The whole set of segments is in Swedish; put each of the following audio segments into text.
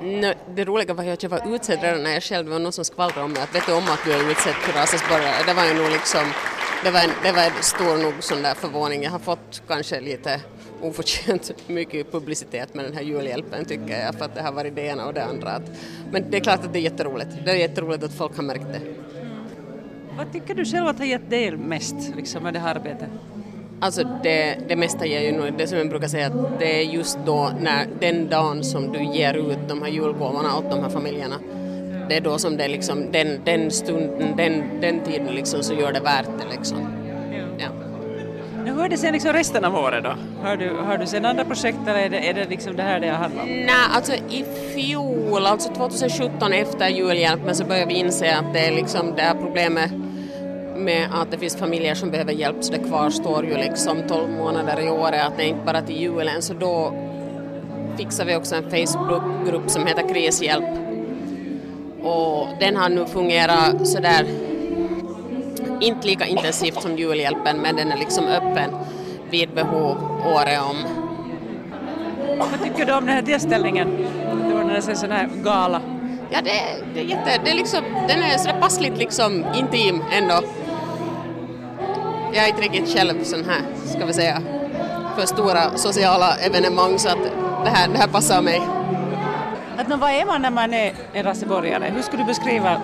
No, det roliga var ju att jag var utsedd redan när jag själv, det var någon som skvallrade om mig att vet du om att du är utsedd till rasesborgare? Det var ju nog liksom, det var en, det var en stor nog sån där förvåning. Jag har fått kanske lite oförtjänt mycket publicitet med den här julhjälpen tycker jag för att det har varit det ena och det andra. Men det är klart att det är jätteroligt. Det är jätteroligt att folk har märkt det. Vad tycker du själv att har gett dig mest liksom, med det här arbetet? Alltså det, det mesta ger ju nog, det som jag brukar säga att det är just då när den dagen som du ger ut de här julgåvorna åt de här familjerna det är då som det liksom, den, den stunden, den, den tiden liksom så gör det värt det liksom. Ja. Hur är det sen liksom resten av året då? Har du, har du sen andra projekt eller är det, är det liksom det här det handlar om? Nej, alltså i fjol, alltså 2017 efter julhjälpen så började vi inse att det är liksom det här problemet med att det finns familjer som behöver hjälp så det kvarstår ju liksom 12 månader i året att det är inte bara till julen så då fixar vi också en Facebookgrupp som heter Krishjälp och den har nu fungerat sådär inte lika intensivt som julhjälpen men den är liksom öppen vid behov året om. Vad tycker du om den här tillställningen? Det var en sån här gala. Ja, det, det är jätte, det är liksom, den är sådär passligt liksom intim ändå. Jag är inte riktigt själv sån här, ska vi säga, för stora sociala evenemang så att det här, det här passar mig. Att, vad är man när man är en raseborgare? Hur skulle du beskriva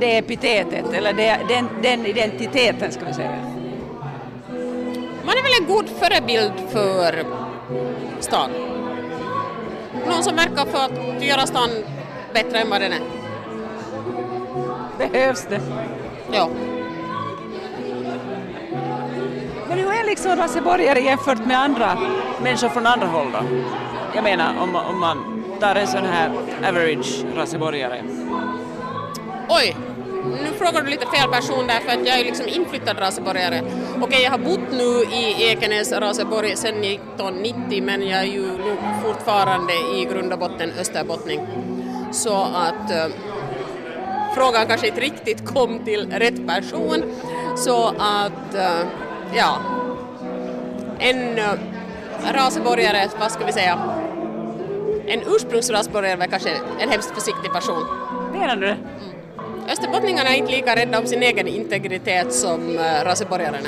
det epitetet eller det, den, den identiteten ska vi säga? Man är väl en god förebild för stan. Någon som verkar för att göra stan bättre än vad den är. Behövs det? Ja. Men raseborgare jämfört med andra människor från andra håll då? Jag menar om, om man tar en sån här average raseborgare. Oj, nu frågar du lite fel person där för att jag är liksom inflyttad raseborgare. Okej, jag har bott nu i Ekenäs, Raseborg sedan 1990 men jag är ju nog fortfarande i grund och botten österbottning. Så att äh, frågan kanske inte riktigt kom till rätt person. Så att, äh, ja, en raseborgare, vad ska vi säga, en ursprungsrasborgare är kanske en hemskt försiktig person. Menar du det? Österbottningarna är inte lika rädda om sin egen integritet som raseborgarna.